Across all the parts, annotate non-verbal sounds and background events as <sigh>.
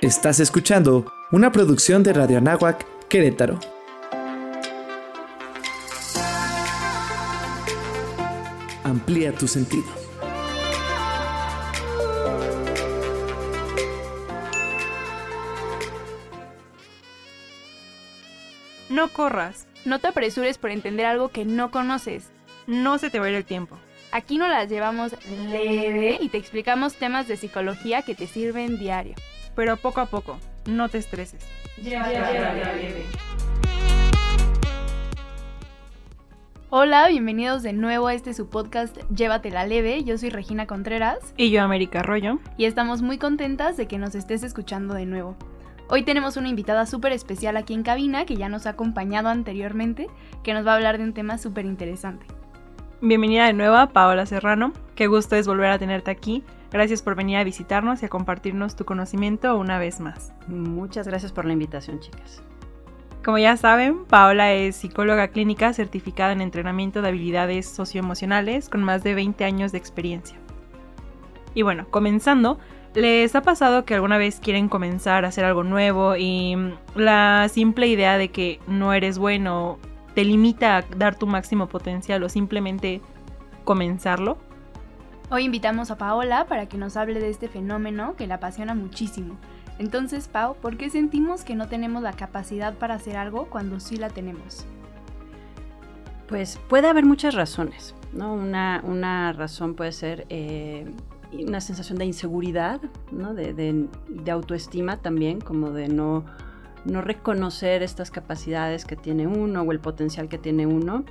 Estás escuchando una producción de Radio Anáhuac, Querétaro. Amplía tu sentido. No corras. No te apresures por entender algo que no conoces. No se te va a ir el tiempo. Aquí nos las llevamos leve y te explicamos temas de psicología que te sirven diario pero poco a poco, no te estreses. Hola, bienvenidos de nuevo a este su podcast Llévatela leve. Yo soy Regina Contreras. Y yo, América Arroyo. Y estamos muy contentas de que nos estés escuchando de nuevo. Hoy tenemos una invitada súper especial aquí en cabina que ya nos ha acompañado anteriormente, que nos va a hablar de un tema súper interesante. Bienvenida de nuevo a Paola Serrano. Qué gusto es volver a tenerte aquí Gracias por venir a visitarnos y a compartirnos tu conocimiento una vez más. Muchas gracias por la invitación, chicas. Como ya saben, Paola es psicóloga clínica certificada en entrenamiento de habilidades socioemocionales con más de 20 años de experiencia. Y bueno, comenzando, ¿les ha pasado que alguna vez quieren comenzar a hacer algo nuevo y la simple idea de que no eres bueno te limita a dar tu máximo potencial o simplemente comenzarlo? Hoy invitamos a Paola para que nos hable de este fenómeno que la apasiona muchísimo. Entonces, Pau, ¿por qué sentimos que no tenemos la capacidad para hacer algo cuando sí la tenemos? Pues puede haber muchas razones, ¿no? Una, razón puede ser eh, una sensación de inseguridad, ¿no? De, autoestima también, como de no, no reconocer estas capacidades que tiene uno o el potencial que tiene uno.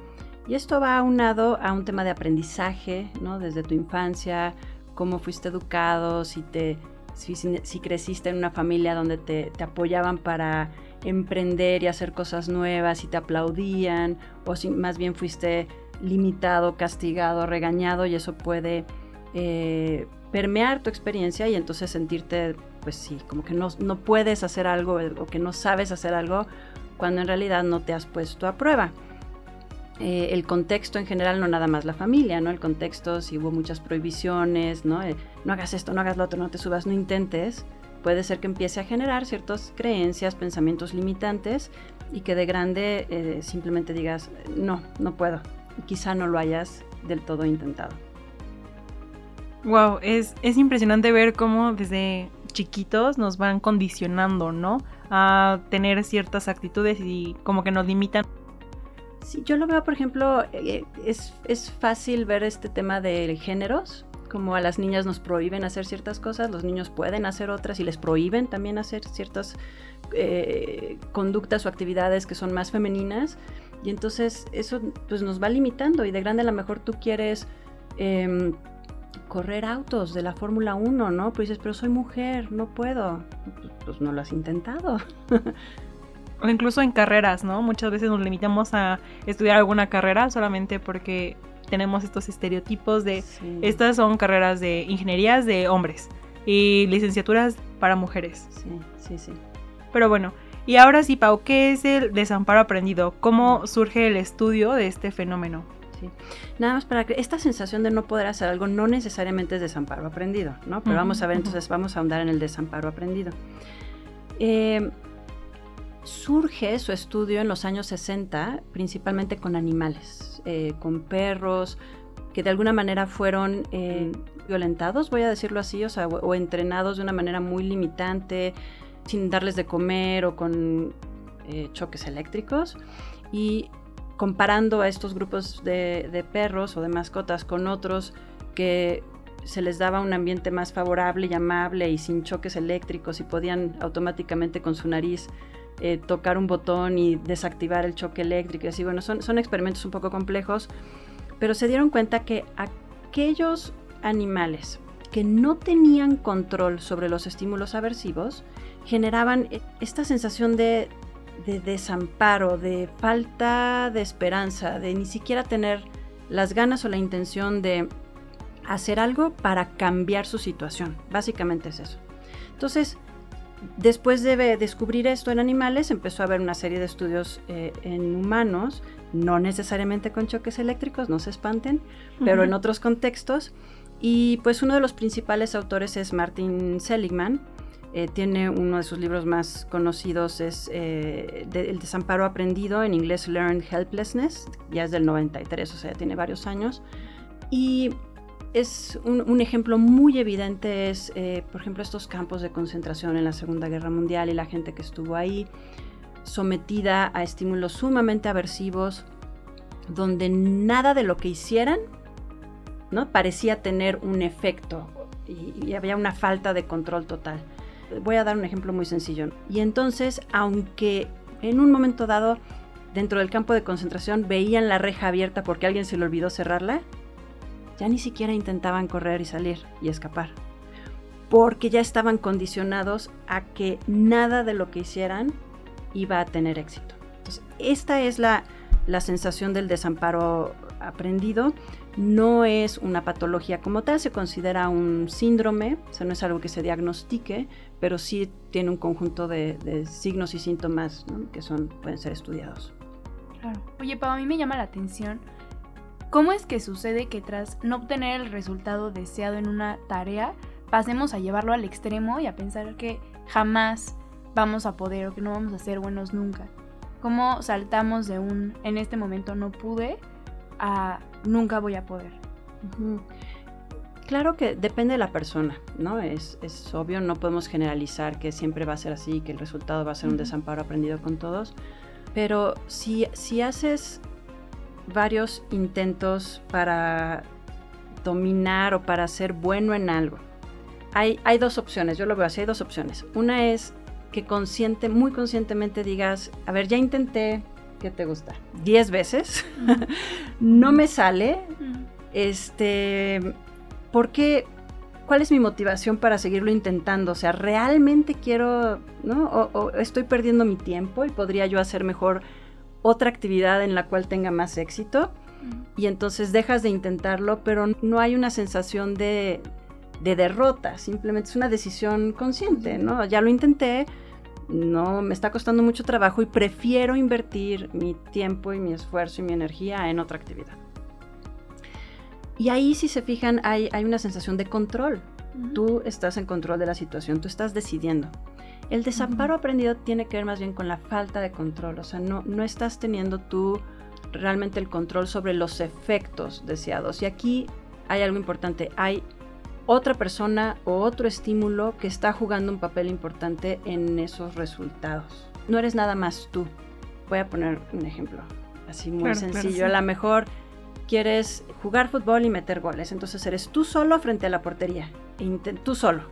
Y esto va aunado a un tema de aprendizaje, ¿no? Desde tu infancia, cómo fuiste educado, si, te, si, creciste en una familia donde te, apoyaban para emprender y hacer cosas nuevas y te aplaudían, o si más bien fuiste limitado, castigado, regañado y eso puede eh, permear tu experiencia y entonces sentirte, pues sí, como que no, no puedes hacer algo o que no sabes hacer algo cuando en realidad no te has puesto a prueba. Eh, el contexto en general, no nada más la familia, ¿no? El contexto, si hubo muchas prohibiciones, ¿no? Eh, no hagas esto, no hagas lo otro, no te subas, no intentes, puede ser que empiece a generar ciertas creencias, pensamientos limitantes y que de grande eh, simplemente digas, no, no puedo. Quizá no lo hayas del todo intentado. Wow, es, es impresionante ver cómo desde chiquitos nos van condicionando, ¿no? A tener ciertas actitudes y como que nos limitan Sí, yo lo veo, por ejemplo, eh, es, es, fácil ver este tema de géneros, como a las niñas nos prohíben hacer ciertas cosas, los niños pueden hacer otras y les prohíben también hacer ciertas eh, conductas o actividades que son más femeninas. Y entonces eso pues nos va limitando y de grande a lo mejor tú quieres em, correr autos de la Fórmula 1, ¿no? Pues dices, pero soy mujer, no puedo. Pues, pues no lo has intentado. <laughs> o incluso en carreras, ¿no? Muchas veces nos limitamos a estudiar alguna carrera solamente porque tenemos estos estereotipos de estas son carreras de ingenierías de hombres y licenciaturas para mujeres. Sí, sí, sí. Pero bueno, y ahora sí, Pau, ¿qué es el desamparo aprendido? ¿Cómo surge el estudio de este fenómeno? Sí. Nada más para que esta sensación de no poder hacer algo no necesariamente es desamparo aprendido, ¿no? Pero vamos a ver, entonces vamos a ahondar en el desamparo aprendido. Eh, surge su estudio en los años 60, principalmente con animales, eh, con perros, que de alguna manera fueron eh, violentados, voy a decirlo así, o, sea, o, entrenados de una manera muy limitante, sin darles de comer o con choques eléctricos. Y comparando a estos grupos de, perros o de mascotas con otros que se les daba un ambiente más favorable y amable y sin choques eléctricos y podían automáticamente con su nariz eh, tocar un botón y desactivar el choque eléctrico y así. Bueno, son, son experimentos un poco complejos, pero se dieron cuenta que aquellos animales que no tenían control sobre los estímulos aversivos generaban e, esta sensación de, de desamparo, de falta de esperanza, de ni siquiera tener las ganas o la intención de hacer algo para cambiar su situación. Básicamente es eso. Entonces, Después de descubrir esto en animales, empezó a haber una serie de estudios eh, en humanos, no necesariamente con choques eléctricos, no se espanten, pero en otros contextos. Y pues uno de los principales autores es Martin Seligman, eh, tiene uno de sus libros más conocidos, es El desamparo aprendido, en inglés Learned Helplessness, ya es del 93, o sea, tiene varios años. Y es un, ejemplo muy evidente es, por ejemplo, estos campos de concentración en la Segunda Guerra Mundial y la gente que estuvo ahí sometida a estímulos sumamente aversivos, donde nada de lo que hicieran ¿no? parecía tener un efecto y, había una falta de control total. Voy a dar un ejemplo muy sencillo. Y entonces, aunque en un momento dado dentro del campo de concentración veían la reja abierta porque alguien se le olvidó cerrarla, ya ni siquiera intentaban correr y salir y escapar. Porque ya estaban condicionados a que nada de lo que hicieran iba a tener éxito. Entonces, esta es la, la sensación del desamparo aprendido. No es una patología como tal, se considera un síndrome, o sea, no es algo que se diagnostique, pero sí tiene un conjunto de, signos y síntomas que son, pueden ser estudiados. Claro. Oye, Pau, a mí me llama la atención cómo es que sucede que tras no obtener el resultado deseado en una tarea, pasemos a llevarlo al extremo y a pensar que jamás vamos a poder o que no vamos a ser buenos nunca. ¿Cómo saltamos de un en este momento no pude a nunca voy a poder? Claro que depende de la persona, ¿no? Es, obvio, no podemos generalizar que siempre va a ser así, que el resultado va a ser un desamparo aprendido con todos, pero si, si haces varios intentos para dominar o para ser bueno en algo, hay, hay dos opciones, yo lo veo así, hay dos opciones. Una es que consciente, muy conscientemente digas, a ver, ya intenté, ¿qué te gusta? Diez veces, <laughs> no me sale, este, ¿por qué? ¿Cuál es mi motivación para seguirlo intentando? O sea, ¿realmente quiero, no? O, estoy perdiendo mi tiempo y podría yo hacer mejor otra actividad en la cual tenga más éxito? Y entonces dejas de intentarlo, pero no hay una sensación de, de derrota, simplemente es una decisión consciente, ¿no? Ya lo intenté, no me está costando mucho trabajo y prefiero invertir mi tiempo y mi esfuerzo y mi energía en otra actividad. Y ahí, si se fijan, hay, hay una sensación de control. Tú estás en control de la situación, tú estás decidiendo. El desamparo aprendido tiene que ver más bien con la falta de control, o sea, no, no estás teniendo tú realmente el control sobre los efectos deseados. Y aquí hay algo importante, hay otra persona o otro estímulo que está jugando un papel importante en esos resultados. No eres nada más tú. Voy a poner un ejemplo así muy sencillo. A lo mejor quieres jugar fútbol y meter goles, entonces eres tú solo frente a la portería, e tú solo.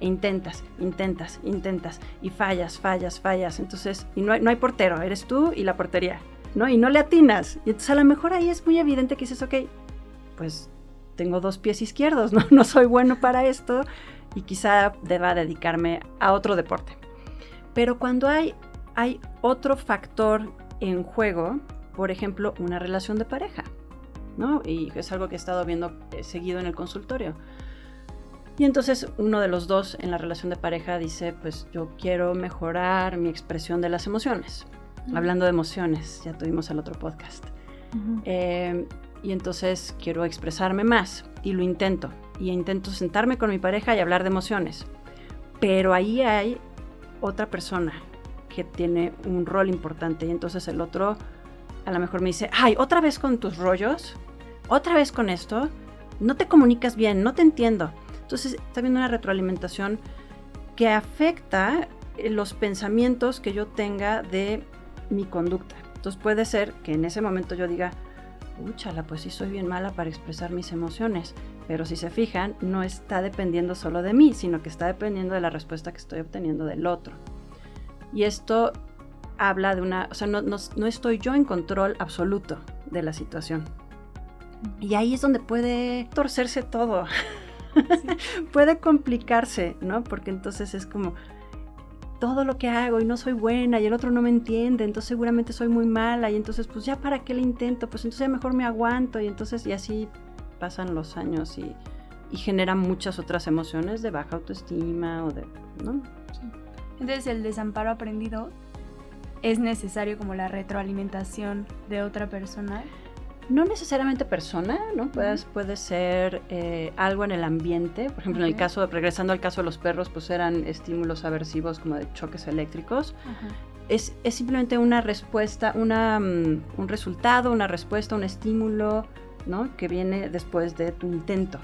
E intentas, intentas, intentas y fallas, fallas, fallas. Entonces, y no hay, no hay portero, eres tú y la portería, ¿no? Y no le atinas. Y entonces a lo mejor ahí es muy evidente que dices, ok, pues tengo dos pies izquierdos, ¿no? <laughs> no soy bueno para esto y quizá deba dedicarme a otro deporte. Pero cuando hay, hay otro factor en juego, por ejemplo, una relación de pareja, ¿no? Y es algo que he estado viendo eh, seguido en el consultorio. Y entonces uno de los dos en la relación de pareja dice, pues yo quiero mejorar mi expresión de las emociones. Hablando de emociones, ya tuvimos el otro podcast y entonces quiero expresarme más y lo intento. Y intento sentarme con mi pareja y hablar de emociones. Pero ahí hay otra persona que tiene un rol importante y entonces el otro a lo mejor me dice, ay, otra vez con tus rollos, otra vez con esto, no te comunicas bien, no te entiendo. Entonces está habiendo una retroalimentación que afecta los pensamientos que yo tenga de mi conducta. Entonces puede ser que en ese momento yo diga, úchala, pues sí soy bien mala para expresar mis emociones. Pero si se fijan, no está dependiendo solo de mí, sino que está dependiendo de la respuesta que estoy obteniendo del otro. Y esto habla de una, o sea, no, no, estoy yo en control absoluto de la situación. Y ahí es donde puede torcerse todo. <laughs> puede complicarse, ¿no? Porque entonces es como, todo lo que hago y no soy buena y el otro no me entiende, entonces seguramente soy muy mala y entonces pues ya para qué le intento, pues entonces mejor me aguanto y entonces y así pasan los años y, y generan muchas otras emociones de baja autoestima o de, ¿no? Entonces el desamparo aprendido es necesario como la retroalimentación de otra persona. No necesariamente persona, ¿no? Puedes, puede ser eh, algo en el ambiente. Por ejemplo, en el caso, regresando al caso de los perros, pues eran estímulos aversivos como de choques eléctricos. Es, es simplemente una respuesta, una, mm, un resultado, una respuesta, un estímulo, ¿no? Que viene después de tu intento.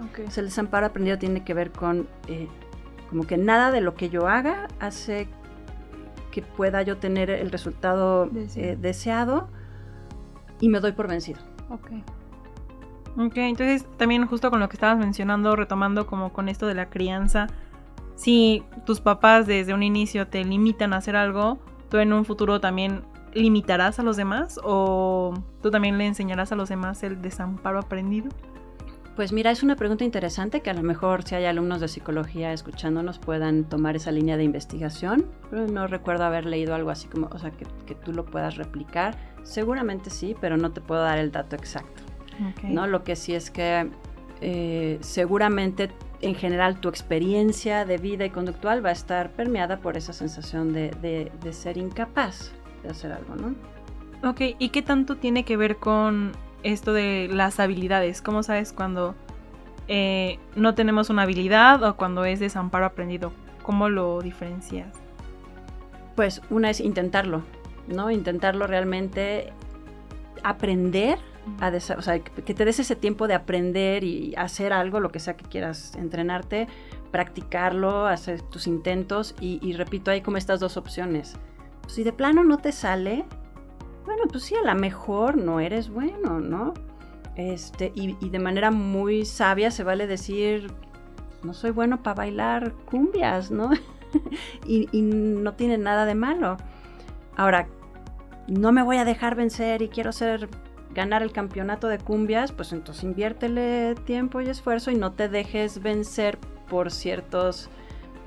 Ok. O sea, el desamparo aprendido tiene que ver con eh, como que nada de lo que yo haga hace que pueda yo tener el resultado Deseado. eh, deseado y me doy por vencido. Ok. Ok, entonces también justo con lo que estabas mencionando, retomando como con esto de la crianza, si tus papás desde un inicio te limitan a hacer algo, tú en un futuro también limitarás a los demás o tú también le enseñarás a los demás el desamparo aprendido. Pues mira, es una pregunta interesante que a lo mejor si hay alumnos de psicología escuchándonos puedan tomar esa línea de investigación. Pero no recuerdo haber leído algo así como, o sea, que, que tú lo puedas replicar. Seguramente sí, pero no te puedo dar el dato exacto. ¿no? Lo que sí es que eh, seguramente en general tu experiencia de vida y conductual va a estar permeada por esa sensación de, de- de ser incapaz de hacer algo, ¿no? Ok, ¿y qué tanto tiene que ver con esto de las habilidades? ¿Cómo sabes cuando eh, no tenemos una habilidad o cuando es desamparo aprendido? ¿Cómo lo diferencias? Pues una es intentarlo, ¿no? Intentarlo realmente aprender a o sea, que que te des ese tiempo de aprender y hacer algo, lo que sea que quieras entrenarte, practicarlo, hacer tus intentos y, y repito, hay como estas dos opciones. Si de plano no te sale, bueno, pues sí, a lo mejor no eres bueno, ¿no? Este, y, de manera muy sabia se vale decir, no soy bueno para bailar cumbias, ¿no? <laughs> y, y no tiene nada de malo. Ahora, no me voy a dejar vencer y quiero ser ganar el campeonato de cumbias, pues entonces inviértele tiempo y esfuerzo y no te dejes vencer por ciertos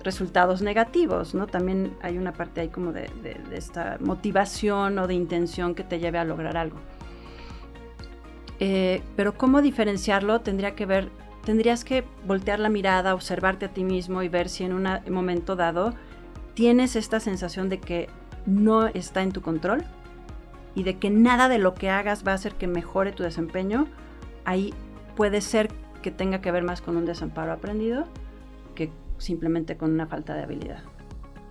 resultados negativos, ¿no? También hay una parte ahí como de, esta motivación o de intención que te lleve a lograr algo. Eh, pero cómo diferenciarlo tendría que ver, tendrías que voltear la mirada, observarte a ti mismo y ver si en un momento dado tienes esta sensación de que no está en tu control y de que nada de lo que hagas va a hacer que mejore tu desempeño, ahí puede ser que tenga que ver más con un desamparo aprendido que simplemente con una falta de habilidad.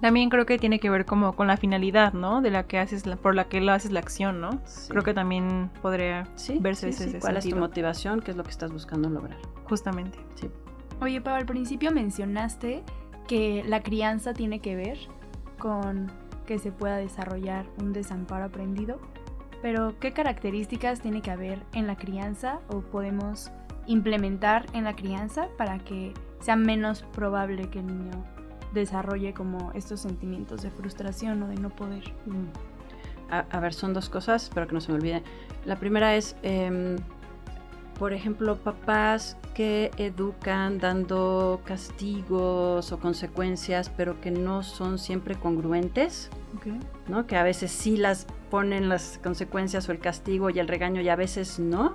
También creo que tiene que ver como con la finalidad, ¿no? De la que haces, la- por la que lo haces la acción, ¿no? Creo que también podría sí, verse sí, ese sí. ¿Cuál es tu motivación? ¿Qué es lo que estás buscando lograr? Justamente. Sí. Oye, Pau, al principio mencionaste que la crianza tiene que ver con que se pueda desarrollar un desamparo aprendido, pero ¿qué características tiene que haber en la crianza o podemos implementar en la crianza para que sea menos probable que el niño desarrolle como estos sentimientos de frustración o de no poder? Mm. A, a ver, son dos cosas, espero que no se me olvide. La primera es, em, por ejemplo, papás que educan dando castigos o consecuencias, pero que no son siempre congruentes, ¿no? Que a veces sí las ponen las consecuencias o el castigo y el regaño y a veces no.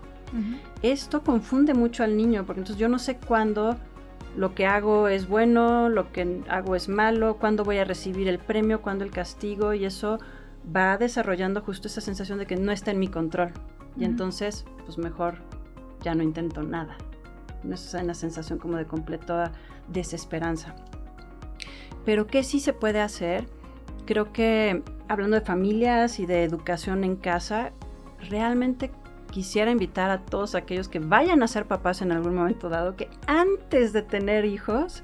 Esto confunde mucho al niño, porque entonces yo no sé cuándo lo que hago es bueno, lo que hago es malo, cuándo voy a recibir el premio, cuándo el castigo, y eso va desarrollando justo esa sensación de que no está en mi control. Y entonces, pues mejor ya no intento nada. No es una sensación como de completa desesperanza. Pero ¿qué sí se puede hacer? Creo que hablando de familias y de educación en casa, realmente quisiera invitar a todos aquellos que vayan a ser papás en algún momento dado que antes de tener hijos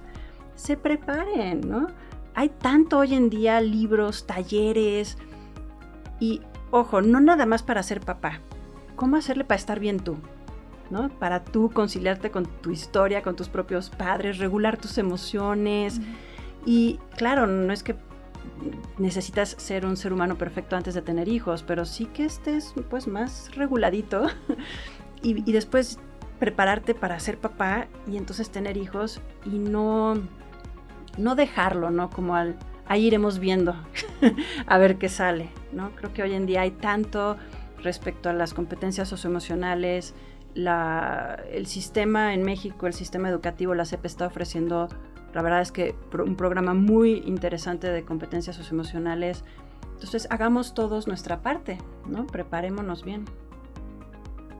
se preparen, ¿no? Hay tanto hoy en día libros, talleres y ojo, no nada más para ser papá. ¿Cómo hacerle para estar bien tú? ¿No? Para tú conciliarte con tu historia, con tus propios padres, regular tus emociones. Y claro, no es que necesitas ser un ser humano perfecto antes de tener hijos, pero sí que estés pues más reguladito <laughs> y, y después prepararte para ser papá y entonces tener hijos y no, no dejarlo, ¿no? Como al, ahí iremos viendo <laughs> a ver qué sale, ¿no? Creo que hoy en día hay tanto respecto a las competencias socioemocionales, la, el sistema en México, el sistema educativo, la CEP está ofreciendo la verdad es que un programa muy interesante de competencias socioemocionales. Entonces, hagamos todos nuestra parte, ¿no? Preparémonos bien.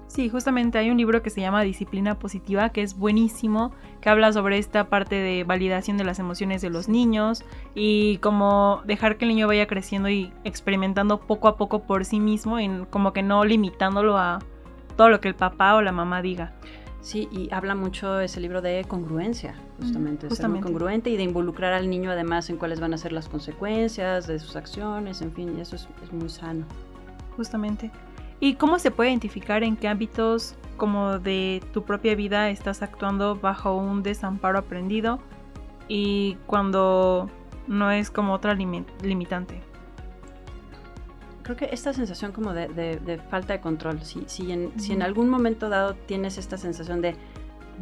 Sí, justamente hay un libro que se llama Disciplina Positiva, que es buenísimo, que habla sobre esta parte de validación de las emociones de los niños y cómo dejar que el niño vaya creciendo y experimentando poco a poco por sí mismo, y como que no limitándolo a todo lo que el papá o la mamá diga. Sí, y habla mucho ese libro de congruencia, justamente, de ser muy congruente y de involucrar al niño además en cuáles van a ser las consecuencias de sus acciones, en fin, y eso es muy sano. Justamente. ¿Y cómo se puede identificar en qué ámbitos como de tu propia vida estás actuando bajo un desamparo aprendido y cuando no es como otra limitante? Creo que esta sensación como de, falta de control, si, si, en, si en algún momento dado tienes esta sensación de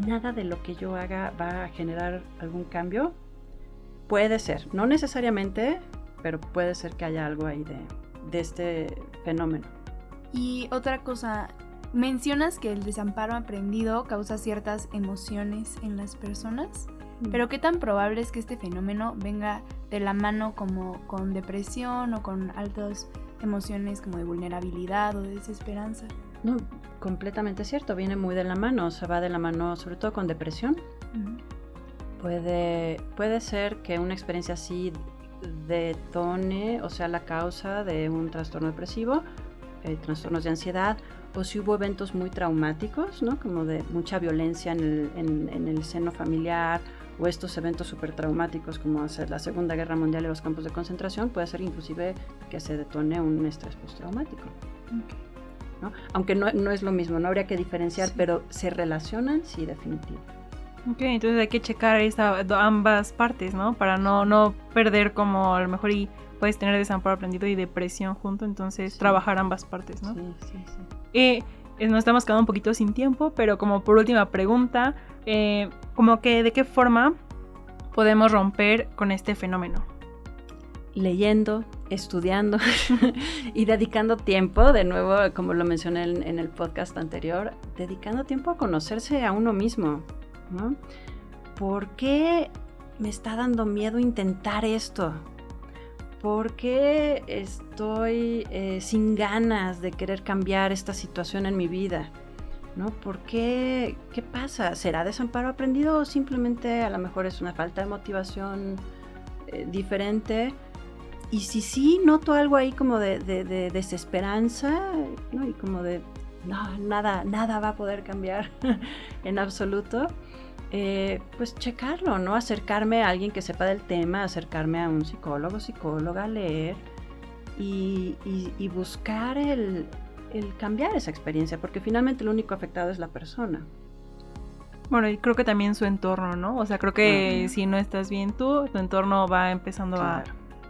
nada de lo que yo haga va a generar algún cambio, puede ser, no necesariamente, pero puede ser que haya algo ahí de, de este fenómeno. Y otra cosa, mencionas que el desamparo aprendido causa ciertas emociones en las personas, mm. pero ¿qué tan probable es que este fenómeno venga de la mano como con depresión o con altas emociones como de vulnerabilidad o de desesperanza? No, completamente cierto, viene muy de la mano, o sea, va de la mano sobre todo con depresión. Puede, puede ser que una experiencia así detone o sea la causa de un trastorno depresivo eh, trastornos de ansiedad o si hubo eventos muy traumáticos, ¿no? como de mucha violencia en el, en, el seno familiar o estos eventos súper traumáticos como la Segunda Guerra Mundial y los campos de concentración, puede ser inclusive que se detone un estrés postraumático. ¿no? Aunque no, no, es lo mismo, no habría que diferenciar, pero se relacionan, sí, definitivamente. Ok, entonces hay que checar esa, ambas partes, ¿no? Para no, no perder como a lo mejor y puedes tener desamparo aprendido y depresión junto, entonces trabajar ambas partes, ¿no? Sí, sí, sí. Eh, nos estamos quedando un poquito sin tiempo, pero como por última pregunta, eh, como que de qué forma podemos romper con este fenómeno? Leyendo, estudiando <laughs> y dedicando tiempo, de nuevo, como lo mencioné en, en, el podcast anterior, dedicando tiempo a conocerse a uno mismo, ¿Por qué me está dando miedo intentar esto? ¿Por qué estoy eh, sin ganas de querer cambiar esta situación en mi vida? ¿No? ¿Por qué? ¿Qué pasa? ¿Será desamparo aprendido o simplemente a lo mejor es una falta de motivación eh, diferente? Y si sí noto algo ahí como de, desesperanza, ¿no? Y como de, no, nada, nada va a poder cambiar <laughs> en absoluto eh, pues checarlo, ¿no? Acercarme a alguien que sepa del tema, acercarme a un psicólogo, psicóloga, leer y, buscar el, cambiar esa experiencia, porque finalmente el único afectado es la persona. Bueno, y creo que también su entorno, ¿no? O sea, creo que si no estás bien tú, tu entorno va empezando a...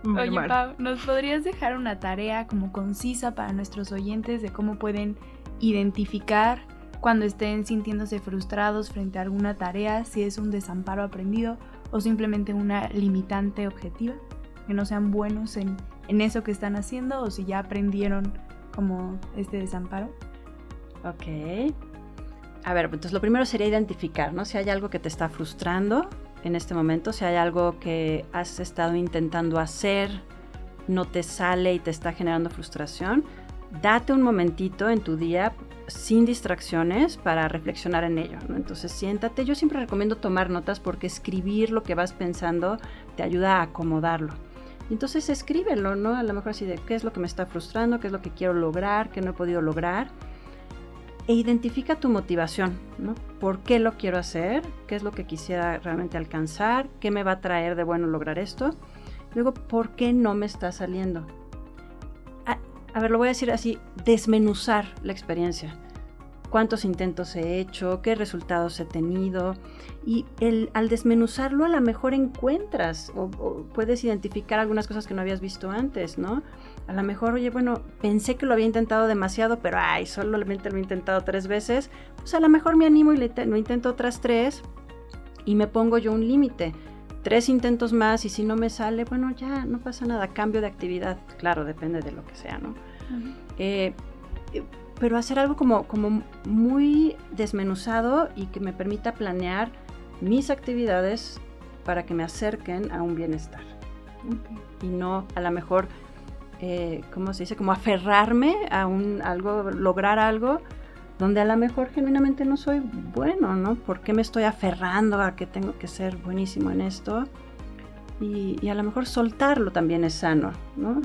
Oye, Pau, ¿nos podrías dejar una tarea como concisa para nuestros oyentes de cómo pueden identificar cuando estén sintiéndose frustrados frente a alguna tarea, si es un desamparo aprendido o simplemente una limitante objetiva, que no sean buenos en, eso que están haciendo o si ya aprendieron como este desamparo. Ok. A ver, entonces lo primero sería identificar, ¿no? Si hay algo que te está frustrando en este momento, si hay algo que has estado intentando hacer, no te sale y te está generando frustración, date un momentito en tu día sin distracciones para reflexionar en ello. Entonces siéntate, yo siempre recomiendo tomar notas porque escribir lo que vas pensando te ayuda a acomodarlo. Entonces escríbelo, ¿no? A lo mejor así de qué es lo que me está frustrando, qué es lo que quiero lograr, qué no he podido lograr. E identifica tu motivación, ¿no? ¿Por qué lo quiero hacer? ¿Qué es lo que quisiera realmente alcanzar? ¿Qué me va a traer de bueno lograr esto? Luego, ¿por qué no me está saliendo? A ver, lo voy a decir así, desmenuzar la experiencia. Cuántos intentos he hecho, qué resultados he tenido. Y el, al desmenuzarlo a lo mejor encuentras o, puedes identificar algunas cosas que no habías visto antes, ¿no? A lo mejor, oye, bueno, pensé que lo había intentado demasiado, pero ay, solamente lo he intentado tres veces. Pues a lo mejor me animo y lo intento otras tres y me pongo yo un límite tres intentos más y si no me sale, bueno, ya no pasa nada, cambio de actividad. Claro, depende de lo que sea, ¿no? Eh, eh, pero hacer algo como, como muy desmenuzado y que me permita planear mis actividades para que me acerquen a un bienestar. Y no a lo mejor, eh, ¿cómo se dice? Como aferrarme a un, algo, lograr algo donde a lo mejor genuinamente no soy bueno, ¿no? ¿Por qué me estoy aferrando a que tengo que ser buenísimo en esto? Y, a lo mejor soltarlo también es sano, ¿no?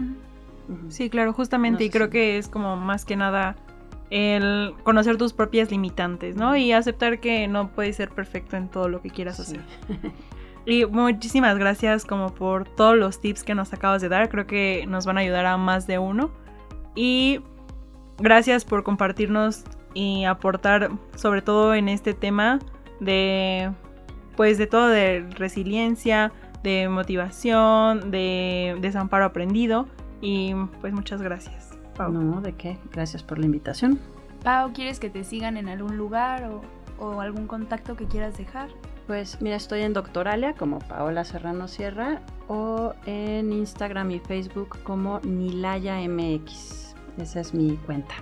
Sí, claro, justamente, y creo que es como más que nada el conocer tus propias limitantes, ¿no? Y aceptar que no puedes ser perfecto en todo lo que quieras hacer. <laughs> y muchísimas gracias como por todos los tips que nos acabas de dar, creo que nos van a ayudar a más de uno. Y gracias por compartirnos y aportar sobre todo en este tema de pues de todo de resiliencia, de motivación, de desamparo aprendido y pues muchas gracias. Pau. No, ¿de qué? Gracias por la invitación. Pau, ¿quieres que te sigan en algún lugar o, o algún contacto que quieras dejar? Pues mira, estoy en Doctoralia como Paola Serrano Sierra o en Instagram y Facebook como Nilaya MX. Esa es mi cuenta.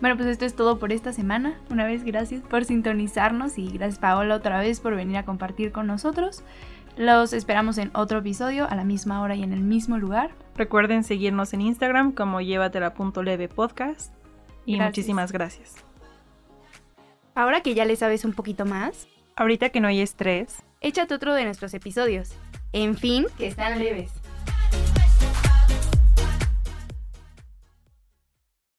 Bueno, pues esto es todo por esta semana. Una vez gracias por sintonizarnos y gracias Paola otra vez por venir a compartir con nosotros. Los esperamos en otro episodio a la misma hora y en el mismo lugar. Recuerden seguirnos en Instagram como llévatela.leve podcast. Y muchísimas gracias. Ahora que ya le sabes un poquito más, ahorita que no hay estrés, échate otro de nuestros episodios. En fin, que están leves.